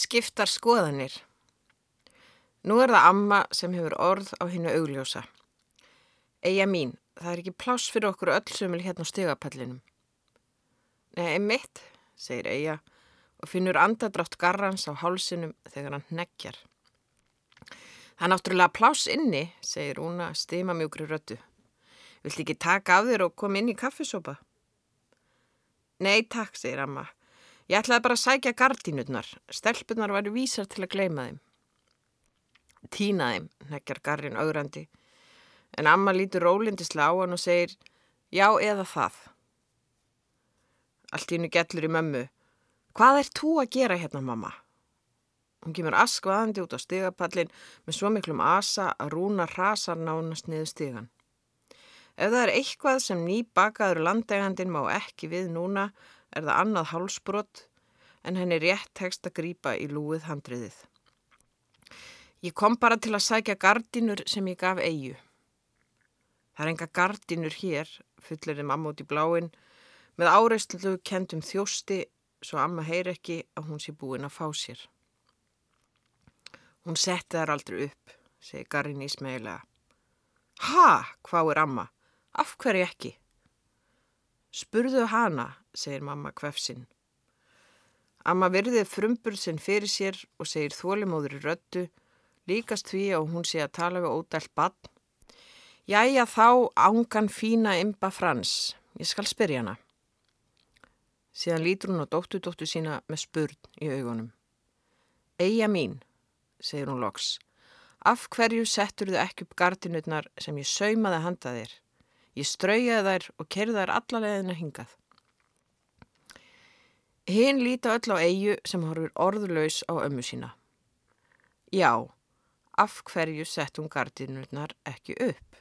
Skiptar skoðanir. Nú er það amma sem hefur orð á hennu augljósa. Eija mín, það er ekki pláss fyrir okkur öll sömul hérna á stigapallinum. Nei, mitt, segir Eija og finnur andadrátt garrans á hálsinum þegar hann neggjar. Það er náttúrulega pláss inni, segir Úna stima mjúkri röttu. Vilt ekki taka af þér og koma inn í kaffesopa? Nei, takk, segir amma. Ég ætlaði bara að sækja gardínutnar. Stelpunar væri vísar til að gleima þeim. Tína þeim, nekkjar garrin augrandi. En amma lítur rólindislega á hann og segir, já eða það. Allt í hennu gellur í mömmu. Hvað er þú að gera hérna, mamma? Hún kemur askvaðandi út á stigapallin með svo miklum asa að rúna rasar nánast niður stigan. Ef það er eitthvað sem ný bakaður landegandin má ekki við núna, er það annað hálsbrott en henni rétt tekst að grýpa í lúið handriðið. Ég kom bara til að sækja gardinur sem ég gaf eigu. Það er enga gardinur hér, fullir þeim amma út í bláin, með áreistlu kendum þjósti svo amma heyr ekki að hún sé búin að fá sér. Hún setti þar aldrei upp, segi Garin ísmægilega. Ha, hvað er amma? Af hverju ekki? Spurðu hana, segir mamma kvefsinn. Amma virðið frumburð sinn fyrir sér og segir þólimóður í röttu, líkast því að hún sé að tala við ódælt bann. Jæja þá ángan fína imba frans, ég skal spyrja hana. Síðan lítur hún á dóttudóttu sína með spurn í augunum. Eija mín, segir hún loks, af hverju settur þau ekki upp gardinutnar sem ég saumaði handa þér? Ég straujaði þær og kerði þær allalegðina hingað. Hinn líta öll á eigu sem horfur orðlaus á ömmu sína. Já, af hverju sett hún gardinurnar ekki upp?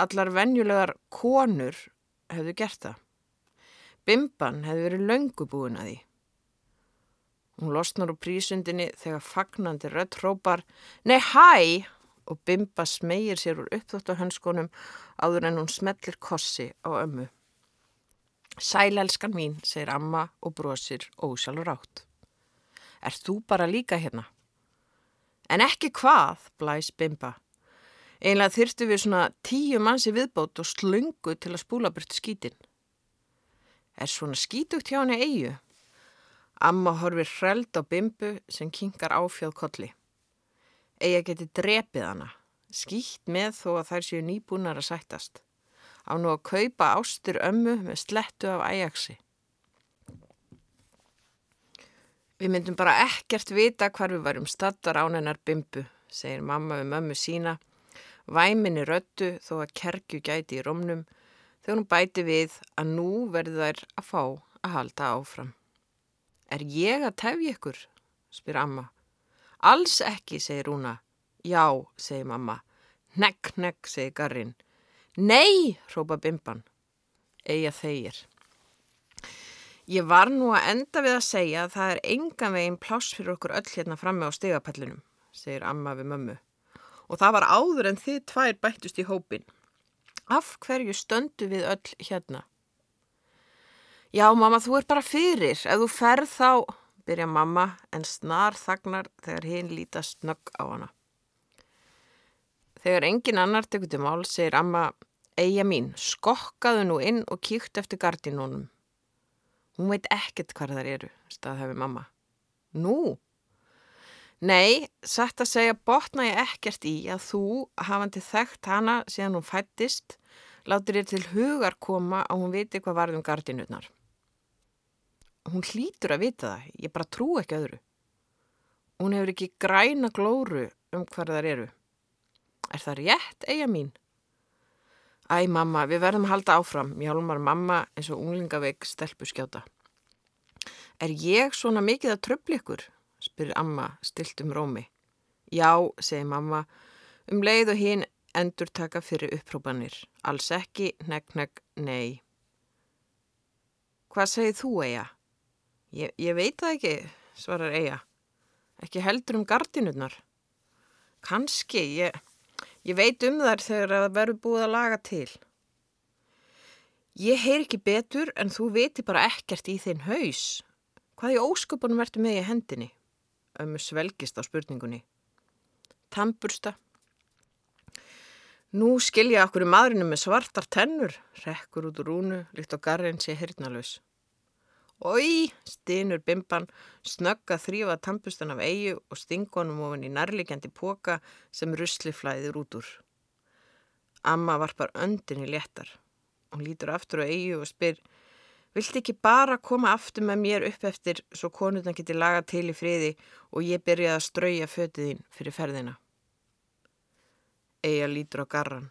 Allar venjulegar konur hefðu gert það. Bimban hefði verið löngubúin að því. Hún losnar úr prísundinni þegar fagnandi rött hrópar Nei hæ! Og Bimba smegir sér úr uppþóttu hönskonum áður en hún smellir kossi á ömmu. Sælelskan mín, segir amma og brosir ósjálfur átt. Er þú bara líka hérna? En ekki hvað, blæs Bimba. Einlega þyrstu við svona tíu mansi viðbót og slungu til að spúla burt skítin. Er svona skítugt hjá henni eigu? Amma horfir hreld á Bimbu sem kingar áfjöð kolli eiga geti drepið hana, skýtt með þó að þær séu nýbúnar að sættast. Á nú að kaupa ástur ömmu með slettu af æjaksi. Við myndum bara ekkert vita hvar við varum stattar án hennar bimbu, segir mamma við mömmu sína, væminni röttu þó að kerkju gæti í romnum, þegar hún bæti við að nú verður þær að fá að halda áfram. Er ég að tefja ykkur? spyr amma. Alls ekki, segir Rúna. Já, segir mamma. Negg, negg, segir Garrin. Nei, hrópa Bimban. Eia þeir. Ég var nú að enda við að segja að það er engan veginn pláss fyrir okkur öll hérna framme á stegapallinum, segir amma við mömmu. Og það var áður en þið tvær bættust í hópin. Af hverju stöndu við öll hérna? Já, mamma, þú er bara fyrir. Ef þú ferð þá byrja mamma en snar þagnar þegar hinn líta snögg á hana. Þegar engin annar tekur til mál segir amma, eiga mín, skokkaðu nú inn og kíkt eftir gardinónum. Hún veit ekkert hvað þar eru, staðhæfi mamma. Nú? Nei, sætt að segja botna ég ekkert í að þú, hafandi þekkt hana síðan hún fættist, látir ég til hugar koma að hún viti hvað varðum gardinutnar hún hlýtur að vita það, ég bara trú ekki öðru. Hún hefur ekki græna glóru um hvað þar eru. Er það rétt, eiga mín? Æ, mamma, við verðum að halda áfram, mjálmar mamma eins og unglingaveik stelpu skjáta. Er ég svona mikið að tröfli ykkur? spyrir amma stilt um rómi. Já, segir mamma, um leið og hinn endur taka fyrir upprópanir. Alls ekki, negg, negg, nei. Hvað segir þú, eiga? Ég, ég veit það ekki, svarar Eija. Ekki heldur um gardinurnar. Kanski, ég, ég veit um þær þegar það verður búið að laga til. Ég heyr ekki betur en þú veitir bara ekkert í þinn haus. Hvað í ósköpunum verður með í hendinni? ömmu svelgist á spurningunni. Tambursta. Nú skilja okkur í maðurinu með svartar tennur, rekkur út úr rúnu, líkt á garrin sé hirnalus. Ói, stínur bimban, snögga þrýfa tampustan af eigu og stingonum ofin í nærlikjandi póka sem rusli flæðir út úr. Amma varpar öndinni léttar. Hún lítur aftur á eigu og spyr, vilt ekki bara koma aftur með mér upp eftir svo konurna geti laga til í friði og ég byrjaði að strauja fötiðinn fyrir ferðina. Eija lítur á garran.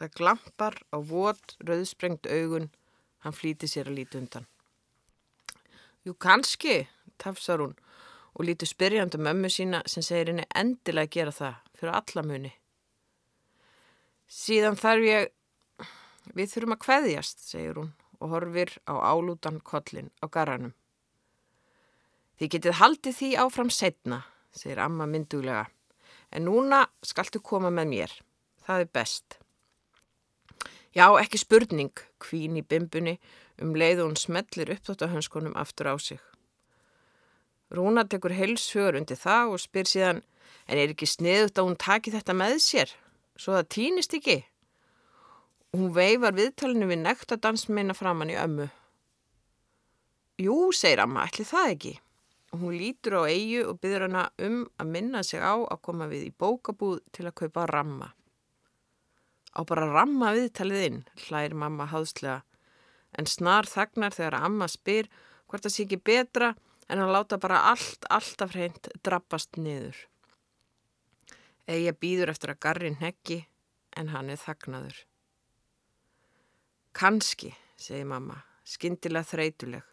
Það glampar á vot, rauðsprengt augun, hann flýti sér að líti undan. Jú, kannski, tafsar hún og lítur spyrjandi mömmu sína sem segir henni endilega að gera það fyrir alla muni. Síðan þarf ég, við þurfum að kveðjast, segir hún og horfir á álútan kollin á garranum. Þið getið haldið því áfram setna, segir amma mynduglega, en núna skaltu koma með mér. Það er best. Já, ekki spurning, kvín í bimbunni um leið og hún smellir upptáttahönskonum aftur á sig. Rúna tekur heilsfjör undir það og spyr síðan, en er ekki sniðut að hún taki þetta með sér, svo það týnist ekki? Hún veifar viðtalinu við nektadansmeina framann í ömmu. Jú, segir amma, ætli það ekki. Hún lítur á eigu og byrður hana um að minna sig á að koma við í bókabúð til að kaupa ramma. Á bara ramma viðtalið inn, hlæri mamma háðslega en snar þagnar þegar amma spyr hvort það sé ekki betra en að láta bara allt, alltaf hreint drabbast niður. Eija býður eftir að garrin heggi en hann er þagnaður. Kanski, segir mamma, skindilega þreytuleg.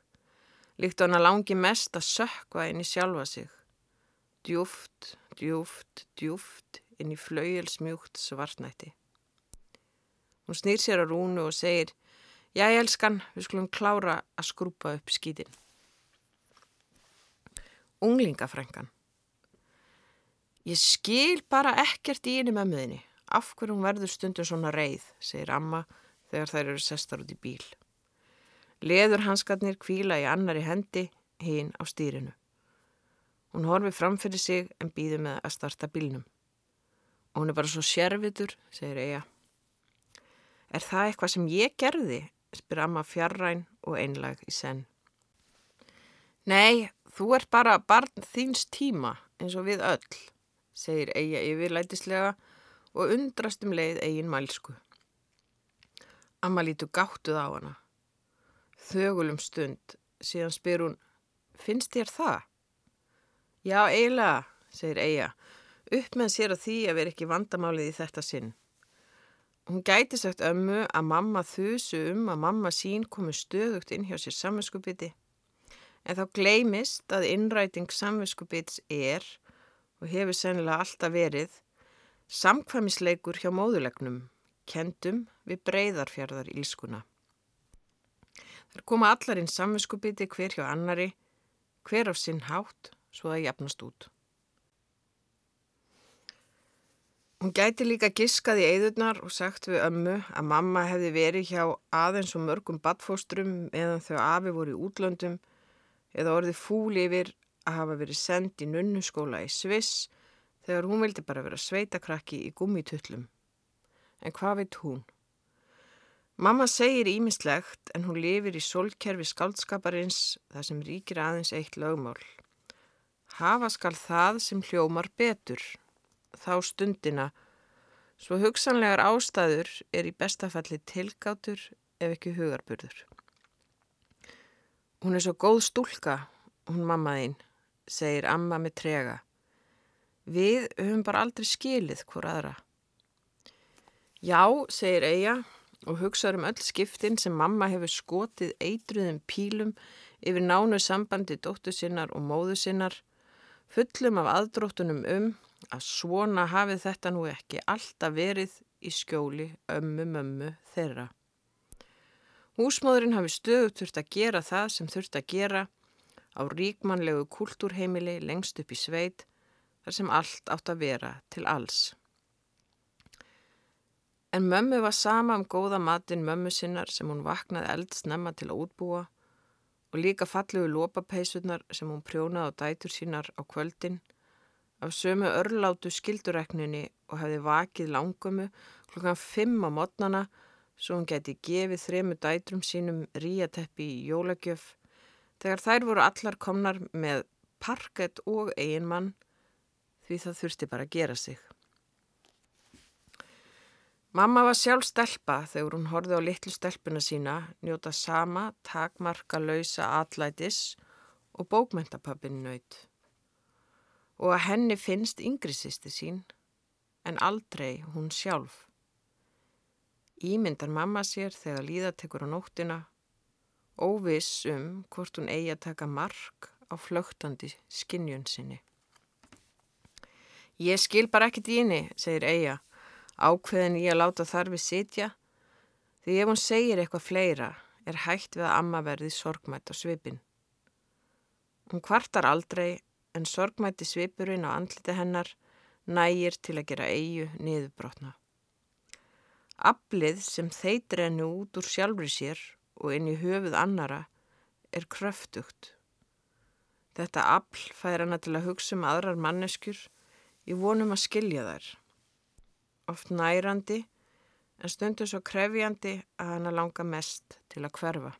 Líkt á hann að langi mest að sökva inn í sjálfa sig. Djúft, djúft, djúft inn í flauilsmjúkt svartnætti. Hún snýr sér á rúnu og segir Já, ég elskan, við skulum klára að skrúpa upp skýtin. Unglingafrængan. Ég skil bara ekkert í henni með möðinni. Af hverju hún verður stundum svona reið, segir amma þegar þær eru sestar út í bíl. Leður hanskarnir kvíla í annari hendi, hinn á stýrinu. Hún horfi framfyrir sig en býður með að starta bílnum. Og hún er bara svo sérvitur, segir Eija. Er það eitthvað sem ég gerði spyr amma fjarræn og einlag í senn. Nei, þú ert bara barn þíns tíma eins og við öll, segir Eija yfirlætislega og undrast um leið eigin mælsku. Amma lítur gáttuð á hana. Þögulum stund, síðan spyr hún, finnst þér það? Já, eiginlega, segir Eija, upp með sér að því að vera ekki vandamálið í þetta sinn. Hún gæti sagt ömmu að mamma þusu um að mamma sín komi stöðugt inn hjá sér samvinskupiti en þá gleimist að innræting samvinskupits er og hefur sennilega alltaf verið samkvæmisleikur hjá móðulegnum, kendum við breyðarfjörðar ílskuna. Þar koma allar inn samvinskupiti hver hjá annari, hver á sinn hátt svo að jafnast út. Hún gæti líka giskað í eðurnar og sagt við ömmu að mamma hefði verið hjá aðeins og mörgum badfóstrum meðan þau afi voru í útlöndum eða orði fúli yfir að hafa verið sendt í nunnuskóla í Sviss þegar hún vildi bara vera sveitakrakki í gummitullum. En hvað veit hún? Mamma segir ímislegt en hún lifir í solkerfi skaldskaparins þar sem ríkir aðeins eitt lögmál. Hafa skal það sem hljómar betur þá stundina svo hugsanlegar ástæður er í bestafalli tilgátur ef ekki hugarburður. Hún er svo góð stúlka, hún mammaðinn, segir amma með trega. Við höfum bara aldrei skilið hvort aðra. Já, segir Eija og hugsaður um öll skiptin sem mamma hefur skotið eitruðum pílum yfir nánu sambandi dóttu sinnar og móðu sinnar, fullum af aðdróttunum um að svona hafið þetta nú ekki alltaf verið í skjóli ömmu mömmu þeirra. Húsmóðurinn hafi stöðut þurft að gera það sem þurft að gera á ríkmannlegu kultúrheimili lengst upp í sveit þar sem allt átt að vera til alls. En mömmu var sama um góða matin mömmu sinnar sem hún vaknaði eldsnemma til að útbúa og líka falluðu lópapeysunar sem hún prjónaði á dætur sínar á kvöldin af sömu örlátu skildurekninni og hefði vakið langömu klukkan fimm á modnana svo hún geti gefið þremu dætrum sínum ríateppi í jólagjöf þegar þær voru allar komnar með parkett og eiginmann því það þurfti bara að gera sig. Mamma var sjálf stelpa þegar hún horfið á litlu stelpuna sína njóta sama takmarka lausa atlætis og bókmentapappin nöyt og að henni finnst yngri sýsti sín en aldrei hún sjálf. Ímyndar mamma sér þegar líða tekur á nóttina, óviss um hvort hún eigi að taka mark á flögtandi skinnjun sinni. Ég skil bara ekkit í henni, segir Eija, ákveðin í að láta þarfi sitja, því ef hún segir eitthvað fleira er hægt við að amma verði sorgmætt á svipin. Hún kvartar aldrei en sorgmætti svipurinn á andliti hennar nægir til að gera Eiju niðurbrotna. Aflið sem þeitir henni út úr sjálfri sér og inn í höfuð annara er kröftugt. Þetta afl fær hana til að hugsa um aðrar manneskjur í vonum að skilja þær. Oft nærandi en stundu svo krefjandi að hana langa mest til að hverfa.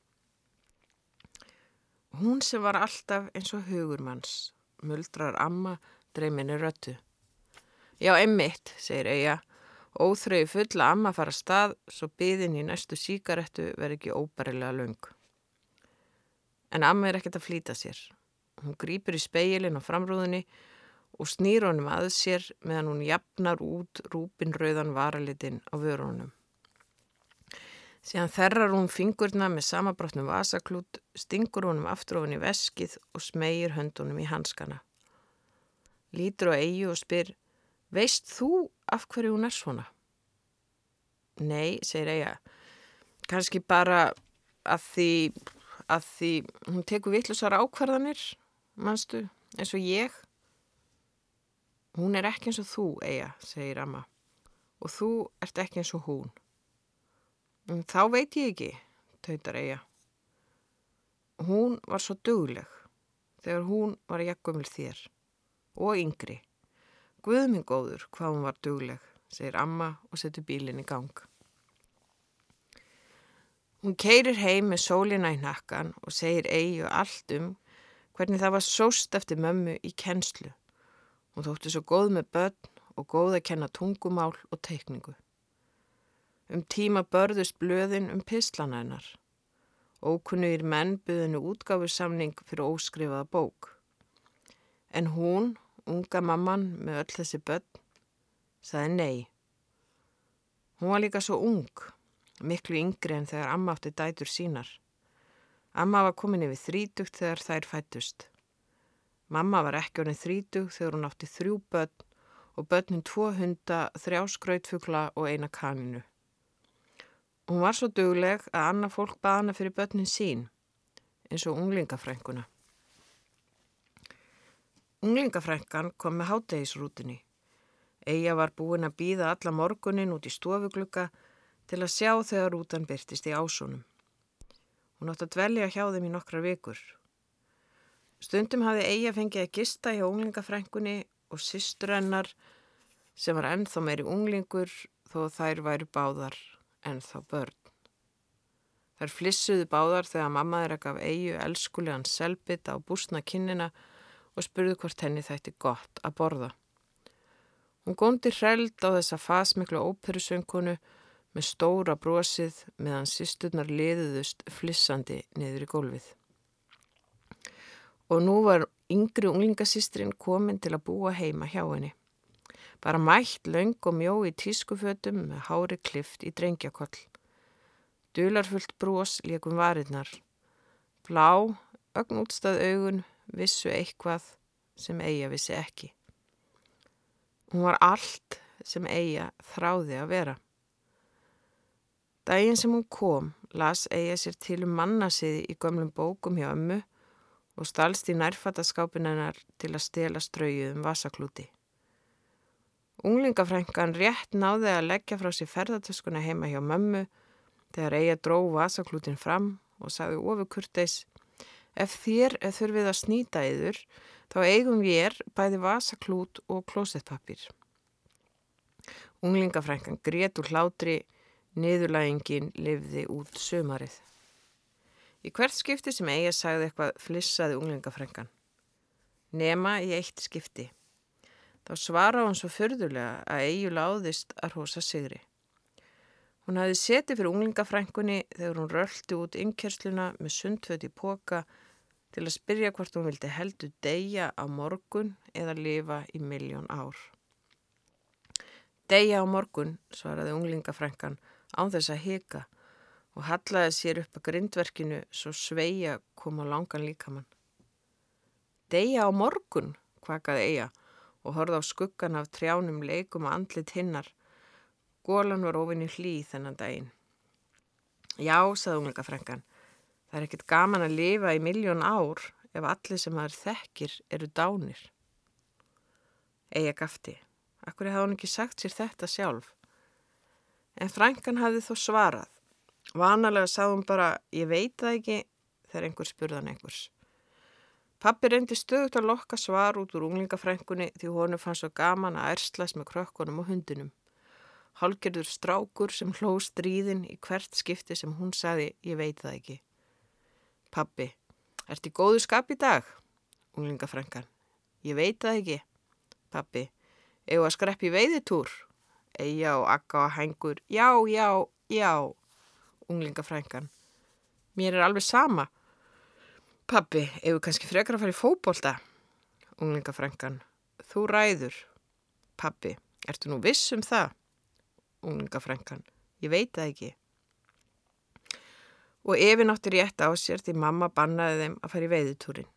Hún sem var alltaf eins og hugurmanns, muldrar amma dreyminni röttu. Já, einmitt, segir Eija Óþröyu fulla amma fara stað svo byðin í næstu síkarettu verð ekki óbærilega laung. En amma er ekkert að flýta sér. Hún grýpur í speilin á framrúðinni og snýr honum að sér meðan hún jafnar út rúpinröðan varalitinn á vörunum. Síðan þerrar hún fingurna með samabrotnum vasaklút, stingur honum aftur ofin í veskið og smegir höndunum í hanskana. Lítur á eigi og spyr Veist þú af hverju hún er svona? Nei, segir Eija. Kanski bara að því, að því hún tekur vittlusar ákvarðanir, mannstu, eins og ég. Hún er ekki eins og þú, Eija, segir Amma. Og þú ert ekki eins og hún. En þá veit ég ekki, tautar Eija. Hún var svo dugleg þegar hún var um þér og yngri. Guðmingóður hvað hún var dugleg, segir amma og setur bílinn í gang. Hún keirir heim með sólina í nakkan og segir eigi og allt um hvernig það var sóst eftir mömmu í kennslu. Hún þótti svo góð með börn og góð að kenna tungumál og teikningu. Um tíma börðust blöðin um pislana hennar. Ókunnugir menn byðinu útgáfursamning fyrir óskrifaða bók. En hún unga mamman með öll þessi börn, saði nei. Hún var líka svo ung, miklu yngri en þegar amma átti dætur sínar. Amma var komin yfir þrítugt þegar þær fættust. Mamma var ekki orðin þrítugt þegar hún átti þrjú börn og börnin tvo hunda, þrjá skrautfugla og eina kaninu. Hún var svo dugleg að annað fólk baðana fyrir börnin sín, eins og unglingafrænguna. Unglingafrænkan kom með hátegisrútinni. Eija var búin að býða alla morgunin út í stofuglukka til að sjá þegar rútan byrtist í ásónum. Hún átt að dvelja hjá þeim í nokkrar vikur. Stundum hafði Eija fengið að gista hjá unglingafrænkunni og sýsturennar sem var ennþá meiri unglingur þó þær væri báðar ennþá börn. Þær flissuðu báðar þegar mammaður ekki af Eiju elskulegan selbit á búsna kinnina og spurði hvort henni þætti gott að borða. Hún góndi hreld á þessa fasmiklu óperusöngkonu með stóra brosið meðan sýsturnar liðuðust flissandi niður í gólfið. Og nú var yngri unglingasýstrin komin til að búa heima hjá henni. Bara mætt laung og mjó í tískufötum með hári klift í drengjakoll. Dularfullt bros líkum varirnar. Blá, ögn útstað augun, vissu eitthvað sem Eija vissi ekki. Hún var allt sem Eija þráði að vera. Dægin sem hún kom las Eija sér til um mannasiði í gömlum bókum hjá ömmu og stalst í nærfattaskápinennar til að stela ströyið um vasaklúti. Unglingafrængan rétt náði að leggja frá sér ferðartöskuna heima hjá mömmu þegar Eija dró vasaklútin fram og sagði ofur kurteis Ef þér þurfið að snýta yður, þá eigum við bæði vasaklút og klósettpapir. Unglingafrænkan grét úr hlátri, niðurlægingin lifði út sömarið. Í hvert skipti sem Eija sagði eitthvað flissaði unglingafrængan. Nema í eitt skipti. Þá svara hún svo förðulega að Eiju láðist að rosa sigri. Hún hafði setið fyrir unglingafrængunni þegar hún röldi út innkersluna með sundföt í póka til að spyrja hvort hún vildi heldur deyja á morgun eða lifa í miljón ár. Deyja á morgun, svaraði unglingafrængan án þess að hika og hallaði sér upp að grindverkinu svo sveia kom á langan líkamann. Deyja á morgun, kvakaði Eija og horða á skuggan af trjánum leikum og andlit hinnar Gólan var ofinni hlýð þennan daginn. Já, sagði unglingafrængan, það er ekkert gaman að lifa í miljón ár ef allir sem það er þekkir eru dánir. Eija gafti. Akkur hafði hún ekki sagt sér þetta sjálf. En frængan hafði þó svarað. Vanalega sagði hún bara, ég veit það ekki, þegar einhver spurðan einhvers. Pappi reyndi stöðut að lokka svar út úr unglingafrængunni því honu fannst svo gaman að erslas með krökkunum og hundunum. Hálgerður strákur sem hló stríðin í hvert skipti sem hún saði ég veit það ekki. Pappi, ert í góðu skap í dag? Unglingafrængan. Ég veit það ekki. Pappi, eigum að skreppi veiðitúr? Eija og akka og hengur. Já, já, já. Unglingafrængan. Mér er alveg sama. Pappi, eigum kannski frekar að fara í fókbólta? Unglingafrængan. Þú ræður. Pappi, ertu nú viss um það? unglingafrænkan. Ég veit það ekki. Og Efi nátti rétt á sér því mamma bannaði þeim að fara í veiðutúrin.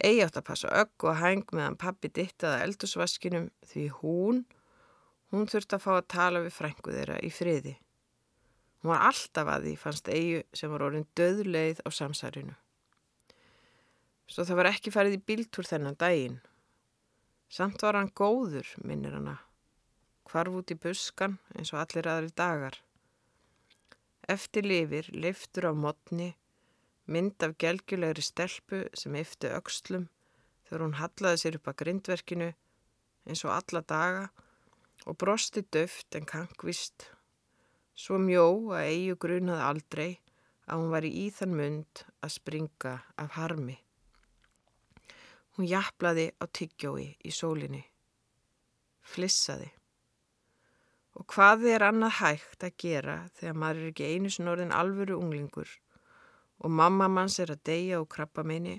Egi átt að passa ögg og hæng meðan pappi dittaði eldusvaskinum því hún, hún þurfti að fá að tala við frængu þeirra í friði. Hún var alltaf að því fannst Egi sem var orðin döðleið á samsarinu. Svo það var ekki farið í bíltúr þennan daginn. Samt var hann góður, minnir hana hvarf út í buskan eins og allir aðri dagar. Eftir lifir liftur á modni, mynd af gelgjulegri stelpu sem eftir aukslum þegar hún hallaði sér upp að grindverkinu eins og alla daga og brosti döft en kankvist, svo mjó að eigu grunaði aldrei að hún var í þann mund að springa af harmi. Hún jaflaði á tyggjói í sólinni, flissaði. Og hvað er annað hægt að gera þegar maður er ekki einu snorðin alvöru unglingur og mamma manns er að deyja og krabba minni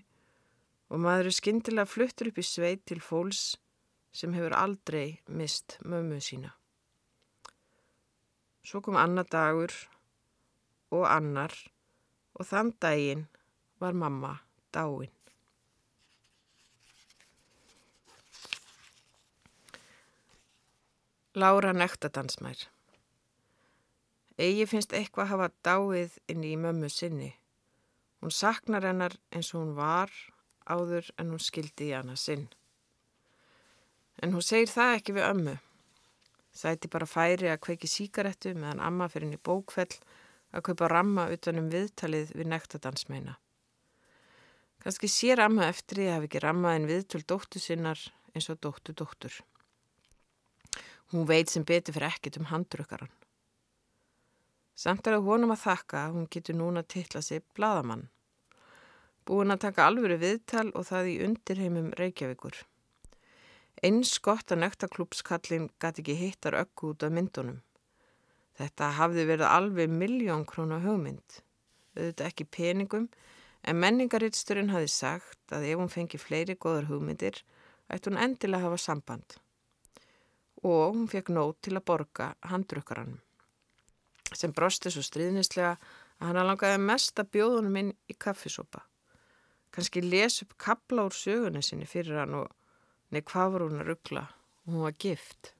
og maður er skindilega fluttur upp í sveit til fólks sem hefur aldrei mist mömmu sína. Svo kom annar dagur og annar og þann daginn var mamma dáin. Lára nektadansmær Egi finnst eitthvað hafa dáið inn í mömmu sinni. Hún saknar hennar eins og hún var áður en hún skildi í hana sinn. En hún segir það ekki við ömmu. Sæti bara færi að kveiki síkarettu meðan amma fyrir henni bókfell að kaupa ramma utanum viðtalið við nektadansmeina. Kanski sér amma eftir því að hafi ekki rammaðin viðtöl dóttu sinnar eins og dóttu dóttur. Hún veit sem betur fyrir ekkit um handrukkaran. Samt er að honum að þakka að hún getur núna tilla sig bladamann. Búin að taka alvöru viðtal og það í undirheimum Reykjavíkur. Eins gott að nektaklúpskallin gæti ekki hittar ökku út af myndunum. Þetta hafði verið alveg miljón krónu hugmynd. Auðvitað ekki peningum en menningarittsturinn hafi sagt að ef hún fengi fleiri góðar hugmyndir ætti hún endilega að hafa samband og hún fekk nót til að borga handrukkaranum sem brosti svo stríðnislega að hann langaði mest að bjóðunum inn í kaffisopa. Kanski les upp kabla úr sögunni sinni fyrir hann og nei hvað var hún að ruggla og hún var gift.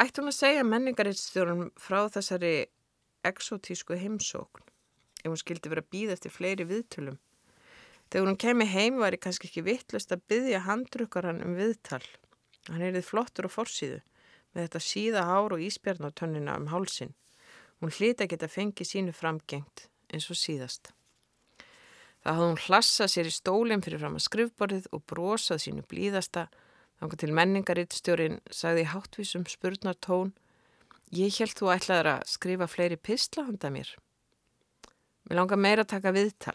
Ætti hún að segja menningaristjórnum frá þessari exotísku heimsókn ef hún skildi vera býð eftir fleiri viðtölum. Þegar hún kemi heim var ég kannski ekki vittlust að byggja handrukkaran um viðtal Hann erið flottur og forsýðu með þetta síða hár og íspjarn á tönnina um hálsin. Hún hlita geta fengið sínu framgengt eins og síðast. Það hafði hún hlassað sér í stólinn fyrir fram að skrifborðið og brosað sínu blíðasta. Þannig til menningarittstjórin sagði háttvísum spurnartón Ég held þú ætlaður að skrifa fleiri pistla handa mér. Mér langar meira að taka viðtal.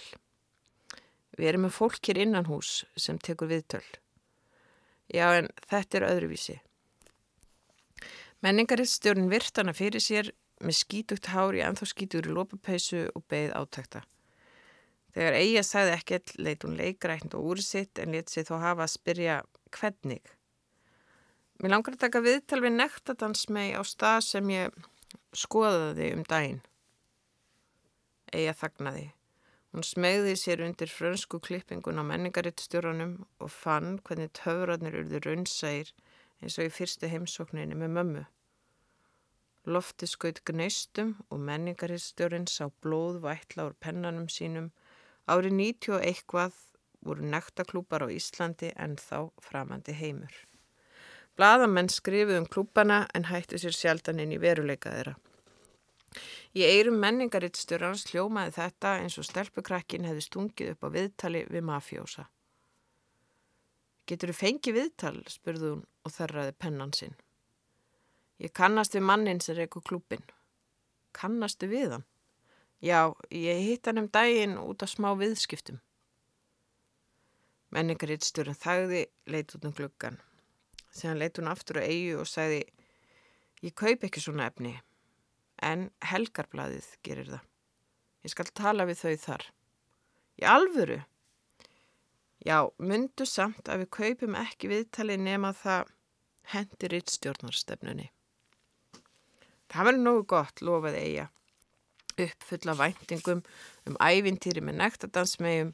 Við erum með fólkir innan hús sem tekur viðtöl. Já, en þetta er öðruvísi. Menningarittstjórin virt hana fyrir sér með skítugt hár í anþá skítur í lópapeisu og beigð átækta. Þegar Eija sagði ekkert leit hún leikræknd og úr sitt en let sér þó hafa að spyrja hvernig. Mér langar að taka viðtal við nektadansmei á stað sem ég skoðaði um daginn. Eija þagnaði. Hún smegði sér undir frönsku klippingun á menningarittstjóranum og fann hvernig töfratnir urði raunsægir eins og í fyrstu heimsókninni með mömmu. Lofti skaut gneistum og menningarittstjórin sá blóð vætla úr pennanum sínum Árið 90 og eitthvað voru nektaklúpar á Íslandi en þá framandi heimur. Blaðamenn skrifuð um klúpana en hættu sér sjaldan inn í veruleika þeirra. Í eirum menningarittstjórnans hljómaði þetta eins og stelpukrakkin hefði stungið upp á viðtali við mafjósa. Getur þú fengið viðtal, spurði hún og þerraði pennan sinn. Ég kannast við mannin sem reyku klúpin. Kannastu við hann? Já, ég hitt hann um daginn út af smá viðskiptum. Menningarriðstjórun þagði, leit út um gluggan. Þegar leit hún aftur á eigu og sagði, ég kaup ekki svona efni, en helgarbladið gerir það. Ég skal tala við þau þar. Í alvöru? Já, myndu samt að við kaupum ekki viðtali nema það hendir rittstjórnarstefnunni. Það verður nógu gott, lofaði eiga uppfulla væntingum um ævintýri með nektadansmegjum.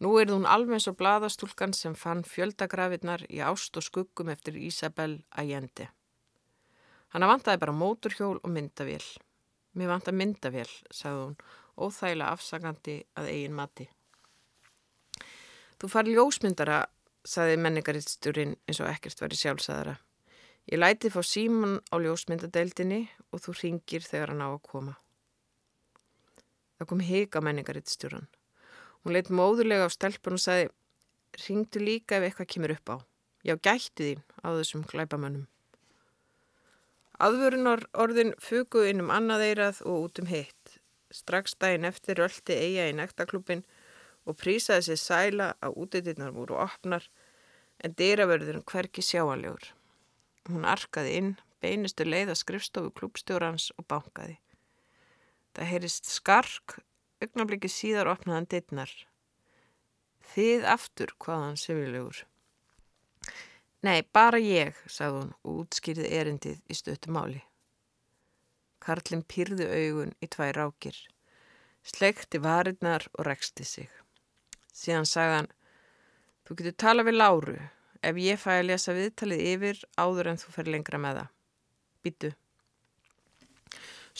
Nú er hún alveg svo bladastúlkan sem fann fjöldagrafinnar í ást og skuggum eftir Isabel Allende. Hanna vantaði bara móturhjól og myndavél. Mér vanta myndavél, sagði hún, óþægilega afsakandi að eigin mati. Þú fari ljósmyndara, sagði menningarittsturinn eins og ekkert væri sjálfsæðara. Ég læti fá síman á ljósmyndadeildinni og þú ringir þegar hann á að koma. Það kom hika menningarittstjóran. Hún leitt móðulega á stelpun og sagði, ringdu líka ef eitthvað kemur upp á. Já, gætti þín á þessum glæbamönnum. Aðvörunar orðin fuguð inn um annað eirað og út um hitt. Strax daginn eftir röldi eiga í nektaklubin og prísaði sér sæla að útitinnar voru opnar en dýravörðurinn hverki sjáanlegur. Hún arkaði inn, beinustu leið að skrifstofu klubstjórans og bankaði. Það heyrist skark, augnabliki síðar opnaðan dittnar. Þið aftur, hvaðan sefilegur. Nei, bara ég, sagði hún og útskýrði erindið í stöttu máli. Karlinn pýrði augun í tvær rákir, sleikti varirnar og reksti sig. Síðan sagði hann, þú getur tala við Láru ef ég fæ að lesa viðtalið yfir áður en þú fer lengra með það. Býtu.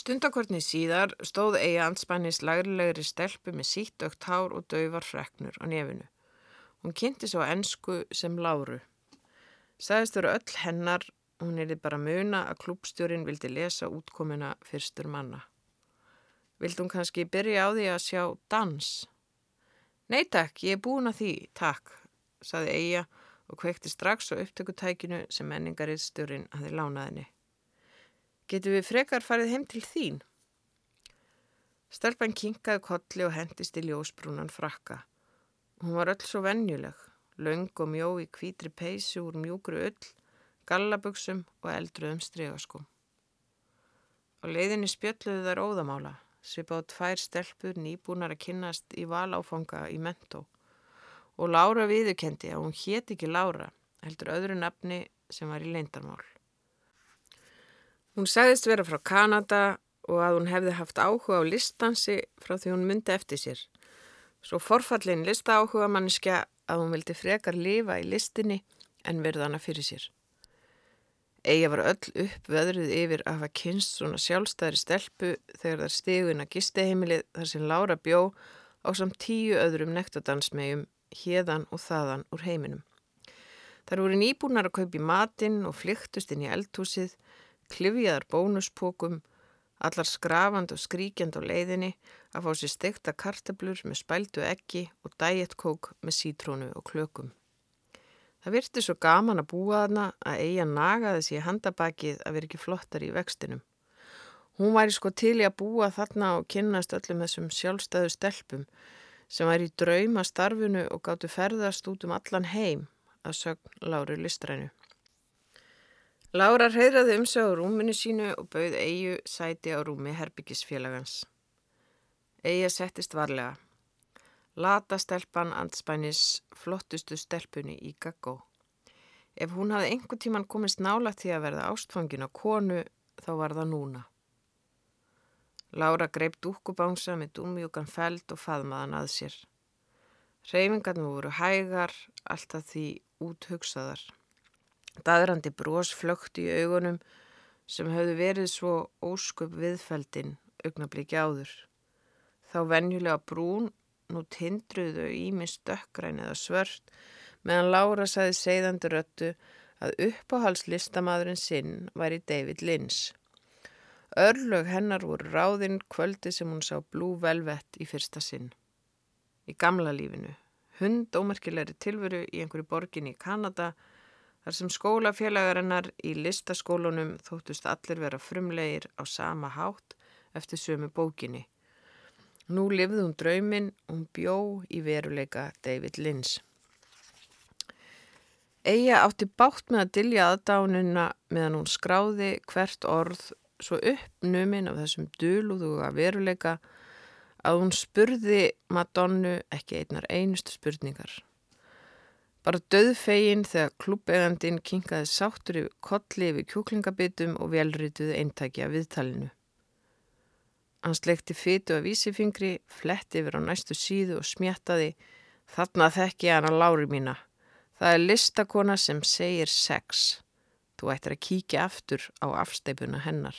Stundakortni síðar stóð eiga anspannis lagrilegri stelpu með sítt ökt hár og dauvar freknur á nefinu. Hún kynnti svo ennsku sem Láru. Sæðist voru öll hennar, hún er bara muna að klúbstjórin vildi lesa útkomuna fyrstur manna. Vildi hún kannski byrja á því að sjá dans? Nei takk, ég er búin að því, takk, saði eiga og kvekti strax á upptökutækinu sem menningaristjórin hafi lánaðinni. Getur við frekar farið heim til þín? Stelpan kinkaði kolli og hendist í ljósbrúnan frakka. Hún var öll svo vennjuleg, laung og mjó í kvítri peysu úr mjúkru öll, gallabugsum og eldruðum stregaskum. Á leiðinni spjöldluðu þær óðamála, svipað tvær stelpur nýbúnar að kynnast í valáfanga í mentó og Lára viðukendi að hún hétt ekki Lára, heldur öðru nafni sem var í leindarmál. Hún segðist vera frá Kanada og að hún hefði haft áhuga á listansi frá því hún myndi eftir sér. Svo forfallin lista áhuga manniska að hún vildi frekar lifa í listinni en verða hana fyrir sér. Egi var öll upp veðrið yfir að hafa kynst svona sjálfstæðri stelpu þegar þar stígun að gisteheimilið þar sem Lára bjó á samt tíu öðrum nektadansmegjum hérðan og þaðan úr heiminum. Þar voru nýbúnar að kaupi matinn og flyktust inn í eldhúsið klifjaðar bónuspókum, Allar skrafand og skríkjand á leiðinni að fá sér stekta kartablur með spældu eggi og dæjetkók með sítrónu og klökum. Það virti svo gaman að búa þarna að eiga nagaði sér handabakið að vera ekki flottar í vextinum. Hún væri sko til í að búa þarna og kynnast öllum þessum sjálfstæðu stelpum sem væri í drauma starfinu og gáttu ferðast út um allan heim að sögn Láru Listrænu. Lára reyðraði um sig á rúminu sínu og bauð Eyju sæti á rúmi herbyggisfélagans. Eyja settist varlega. Lata stelpan andspænis flottustu stelpunni í gaggó. Ef hún hafði einhver tíman komist nála til að verða ástfangin á konu þá var það núna. Lára greip dúkubánsa með dúmjúkan feld og faðmaðan að sér. Reyfingarnir voru hægar, alltaf því úthugsaðar. Daðrandi brós flögt í augunum sem höfðu verið svo ósköp viðfældin augnabliki áður. Þá venjulega brún, nú tindruðu ímins dökkræn eða svört, meðan Lára saði segðandi röttu að uppáhalslistamadurinn sinn væri David Lynch. Örlög hennar voru ráðinn kvöldi sem hún sá Blue Velvet í fyrsta sinn. Í gamla lífinu, hund ómerkilegri tilveru í einhverju borgin í Kanada, þar sem skólafélagarinnar í listaskólunum þóttust allir vera frumlegir á sama hátt eftir sömu bókinni. Nú lifði hún drauminn og hún bjó í veruleika David Lynch. Eija átti bátt með að dilja aðdánuna meðan hún skráði hvert orð svo uppnuminn af þessum duluðuga veruleika að hún spurði Madonnu ekki einnar einustu spurningar. Bara döðfegin þegar klubbegandin kingaði sáttur yfir kolli yfir kjúklingabitum og velrituði eintækja viðtalinu. Hann slekti fytu af vísifingri, fletti yfir á næstu síðu og smjattaði Þarna þekk ég hana lári mína. Það er listakona sem segir sex. Þú ættir að kíkja aftur á afsteipuna hennar.